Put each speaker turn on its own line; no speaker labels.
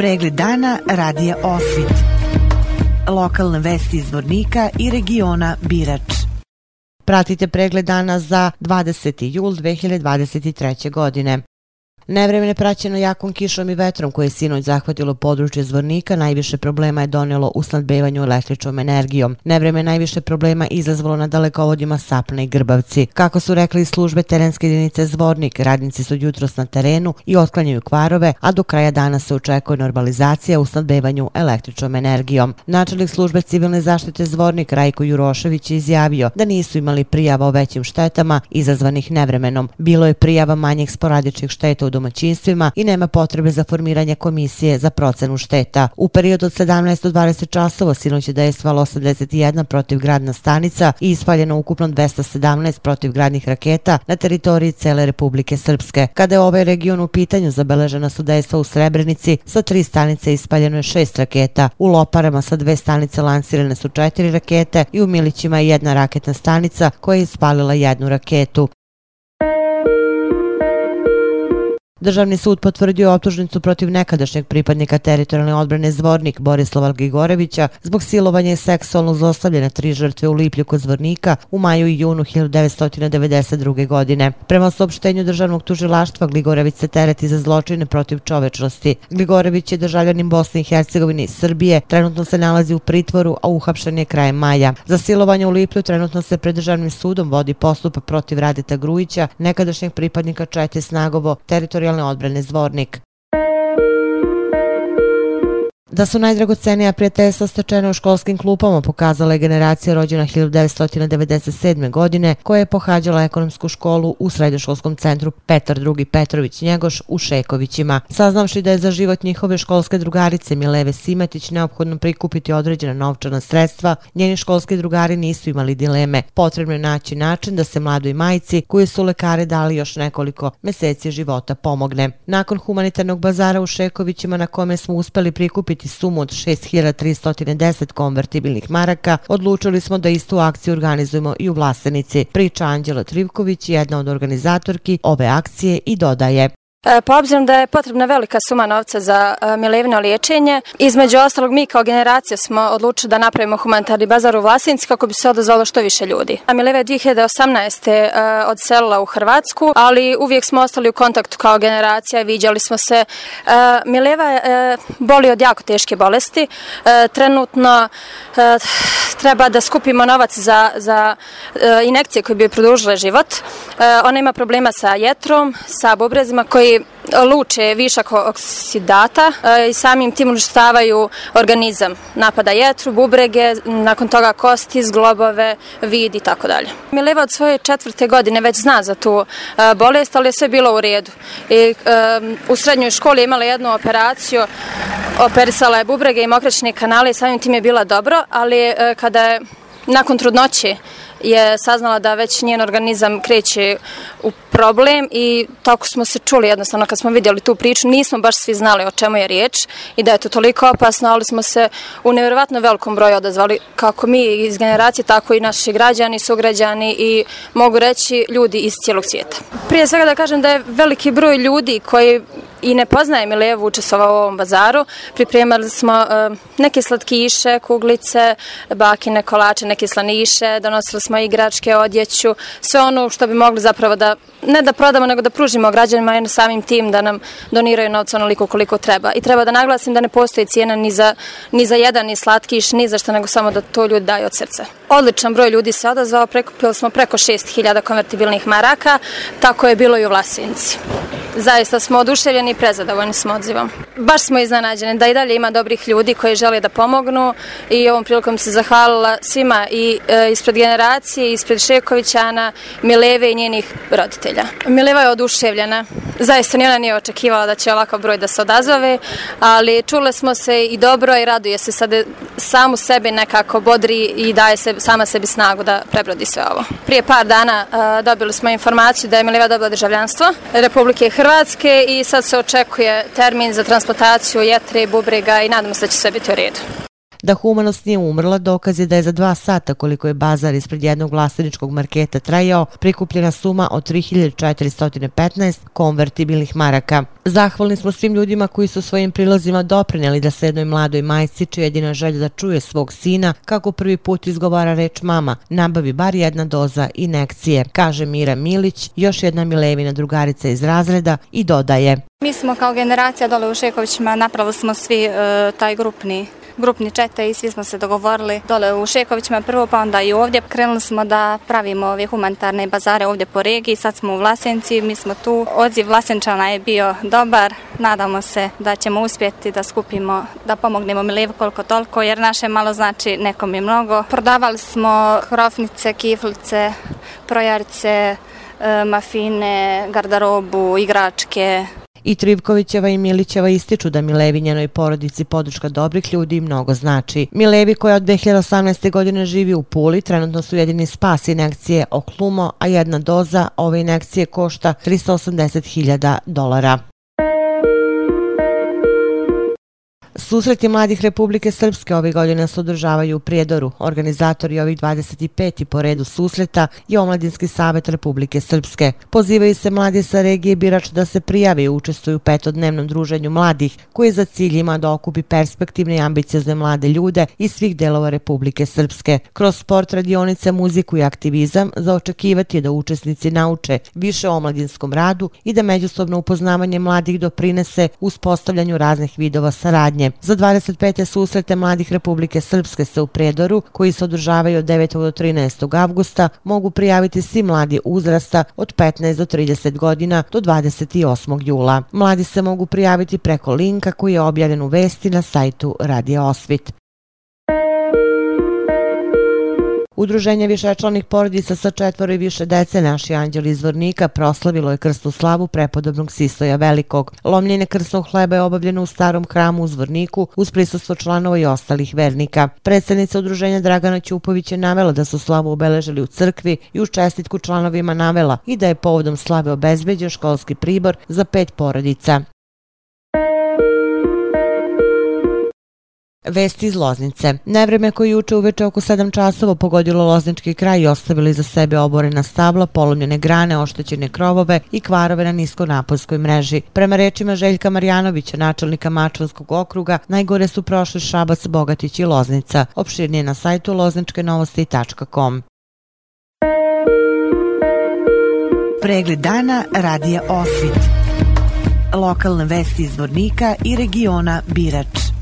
pregled dana radija Osvit. Lokalne vesti iz Vornika i regiona Birač. Pratite pregled dana za 20. jul 2023. godine. Nevremene praćeno jakom kišom i vetrom koje je sinoć zahvatilo područje Zvornika, najviše problema je donijelo u snadbevanju električnom energijom. Nevreme najviše problema izazvalo na dalekovodima Sapna i Grbavci. Kako su rekli službe terenske jedinice Zvornik, radnici su jutros na terenu i otklanjaju kvarove, a do kraja dana se očekuje normalizacija u snadbevanju električnom energijom. Načelnik službe civilne zaštite Zvornik Rajko Jurošević je izjavio da nisu imali prijava o većim štetama izazvanih nevremenom. Bilo je prijava manjih sporadičnih šteta u domaćinstvima i nema potrebe za formiranje komisije za procenu šteta. U periodu od 17 do 20 časova sinoć je dejstvalo 81 protivgradna stanica i ispaljeno ukupno 217 protivgradnih raketa na teritoriji cele Republike Srpske. Kada je ovaj region u pitanju, zabeležena su dejstva u Srebrenici, sa tri stanice ispaljeno je šest raketa, u Loparama sa dve stanice lansirane su četiri rakete i u Milićima je jedna raketna stanica koja je ispalila jednu raketu. Državni sud potvrdio optužnicu protiv nekadašnjeg pripadnika teritorijalne odbrane Zvornik Borislava Gigorevića zbog silovanja i seksualnog zlostavljanja tri žrtve u Liplju kod Zvornika u maju i junu 1992. godine. Prema saopštenju državnog tužilaštva Gligorević se tereti za zločine protiv čovečnosti. Gligorević je državljanin Bosne i Hercegovine i Srbije, trenutno se nalazi u pritvoru, a uhapšen je krajem maja. Za silovanje u Liplju trenutno se pred državnim sudom vodi postupak protiv Radita Grujića, nekadašnjeg pripadnika Čete Snagovo, teritorijalne teritorijalne odbrane Zvornik. Da su najdragocenija prijateljstva stečena u školskim klupama pokazala je generacija rođena 1997. godine koja je pohađala ekonomsku školu u srednjoškolskom centru Petar II. Petrović Njegoš u Šekovićima. Saznavši da je za život njihove školske drugarice Mileve Simetić neophodno prikupiti određena novčana sredstva, njeni školski drugari nisu imali dileme. Potrebno je naći način da se mladoj majici, koje su lekare dali još nekoliko meseci života, pomogne. Nakon humanitarnog bazara u Šekovićima na kome smo uspeli prikupiti dobiti sumu od 6310 konvertibilnih maraka, odlučili smo da istu akciju organizujemo i u Vlasenici. Priča Anđela Trivković, jedna od organizatorki ove akcije i dodaje.
E, pa po obzirom da je potrebna velika suma novca za e, milevno liječenje, između ostalog mi kao generacija smo odlučili da napravimo humanitarni bazar u Vlasinci kako bi se odazvalo što više ljudi. A Mileva je 2018. Odselila u Hrvatsku, ali uvijek smo ostali u kontaktu kao generacija i vidjeli smo se. E, Mileva boli od jako teške bolesti. Trenutno treba da skupimo novac za, za inekcije koje bi produžile život. Ona ima problema sa jetrom, sa bubrezima koji luče višak oksidata e, i samim tim uništavaju organizam. Napada jetru, bubrege, nakon toga kosti, zglobove, vid i tako dalje. Mileva od svoje četvrte godine već zna za tu e, bolest, ali je sve bilo u redu. I, e, u srednjoj školi je imala jednu operaciju, operisala je bubrege i mokračne kanale i samim tim je bila dobro, ali kada je nakon trudnoće je saznala da već njen organizam kreće u problem i tako smo se čuli jednostavno kad smo vidjeli tu priču, nismo baš svi znali o čemu je riječ i da je to toliko opasno, ali smo se u nevjerovatno velikom broju odazvali kako mi iz generacije, tako i naši građani, sugrađani i mogu reći ljudi iz cijelog svijeta. Prije svega da kažem da je veliki broj ljudi koji i ne poznaje Milevu učestvovao u ovom bazaru. Pripremali smo uh, neke slatkiše, kuglice, bakine, kolače, neke slaniše, donosili smo igračke, odjeću, sve ono što bi mogli zapravo da, ne da prodamo, nego da pružimo građanima i samim tim da nam doniraju novca onoliko koliko treba. I treba da naglasim da ne postoji cijena ni za, ni za jedan ni slatkiš, ni za što, nego samo da to ljudi daju od srca. Odličan broj ljudi se odazvao, prekupili smo preko 6000 konvertibilnih maraka, tako je bilo i u Vlasinci. Zaista smo oduševljeni i prezadovoljni smo odzivom. Baš smo iznenađeni da i dalje ima dobrih ljudi koji žele da pomognu i ovom prilikom se zahvalila svima i e, ispred generacije, ispred Šekovićana, Mileve i njenih roditelja. Mileva je oduševljena. Zaista ni ona nije očekivala da će ovakav broj da se odazove, ali čule smo se i dobro i raduje se sada samu sebi nekako bodri i daje se sama sebi snagu da prebrodi sve ovo. Prije par dana a, dobili smo informaciju da je Mileva dobila državljanstvo Republike Hrvatske i sad se očekuje termin za transplantaciju jetre i bubrega i nadamo se da će sve biti u redu.
Da humanost nije umrla dokaz je da je za dva sata koliko je bazar ispred jednog vlasteničkog marketa trajao prikupljena suma od 3415 konvertibilnih maraka. Zahvalni smo svim ljudima koji su svojim prilazima doprinjeli da se jednoj mladoj majci čija jedina želja da čuje svog sina kako prvi put izgovara reč mama, nabavi bar jedna doza inekcije, kaže Mira Milić, još jedna Milevina drugarica iz razreda i dodaje.
Mi smo kao generacija dole u Šekovićima, napravili smo svi e, taj grupni grupni čete i svi smo se dogovorili dole u Šekovićima prvo pa onda i ovdje. Krenuli smo da pravimo ove humanitarne bazare ovdje po regiji, sad smo u Vlasenci, mi smo tu. Odziv Vlasenčana je bio dobar, nadamo se da ćemo uspjeti da skupimo, da pomognemo Milijevu koliko toliko jer naše malo znači nekom je mnogo. Prodavali smo hrofnice, kiflice, projarice, e, mafine, garderobu, igračke,
I Trivkovićeva i Milićeva ističu da Milevinjenoj porodici podrška dobrih ljudi mnogo znači. Milevi koja od 2018. godine živi u Puli, trenutno su jedini spas inekcije Oklumo, a jedna doza ove inekcije košta 380.000 dolara. Susreti mladih Republike Srpske ove godine se održavaju u Prijedoru. Organizatori ovih 25. po redu susreta je Omladinski savjet Republike Srpske. Pozivaju se mladi sa regije Birač da se prijave i učestvuju u petodnevnom druženju mladih, koji za cilj ima da okupi perspektivne i ambiciozne mlade ljude iz svih delova Republike Srpske. Kroz sport, radionice, muziku i aktivizam za očekivati je da učesnici nauče više o omladinskom radu i da međusobno upoznavanje mladih doprinese uspostavljanju raznih vidova saradnje. Za 25. susrete mladih Republike Srpske se u Predoru, koji se održavaju od 9. do 13. avgusta, mogu prijaviti svi mladi uzrasta od 15 do 30 godina do 28. jula. Mladi se mogu prijaviti preko linka koji je objavljen u vesti na sajtu Radio Osvit. Udruženje višečlanih porodica sa četvoro i više dece naši anđeli iz Vornika proslavilo je krstu slavu prepodobnog Sistoja Velikog. Lomljenje krstnog hleba je obavljeno u starom hramu u Zvorniku uz prisustvo članova i ostalih vernika. Predsednica udruženja Dragana Ćupović je navela da su slavu obeležili u crkvi i u čestitku članovima navela i da je povodom slave obezbeđen školski pribor za pet porodica. Vesti iz Loznice. Nevreme koje juče uveče oko 7 časova pogodilo Loznički kraj i ostavili za sebe oborena stabla, polomljene grane, oštećene krovove i kvarove na niskonaponskoj mreži. Prema rečima Željka Marjanovića, načelnika Mačvanskog okruga, najgore su prošli Šabac, Bogatić i Loznica. Opširnije na sajtu lozničkenovosti.com. Pregled dana radija Osvit. Lokalne vesti iz Vornika i regiona Birač.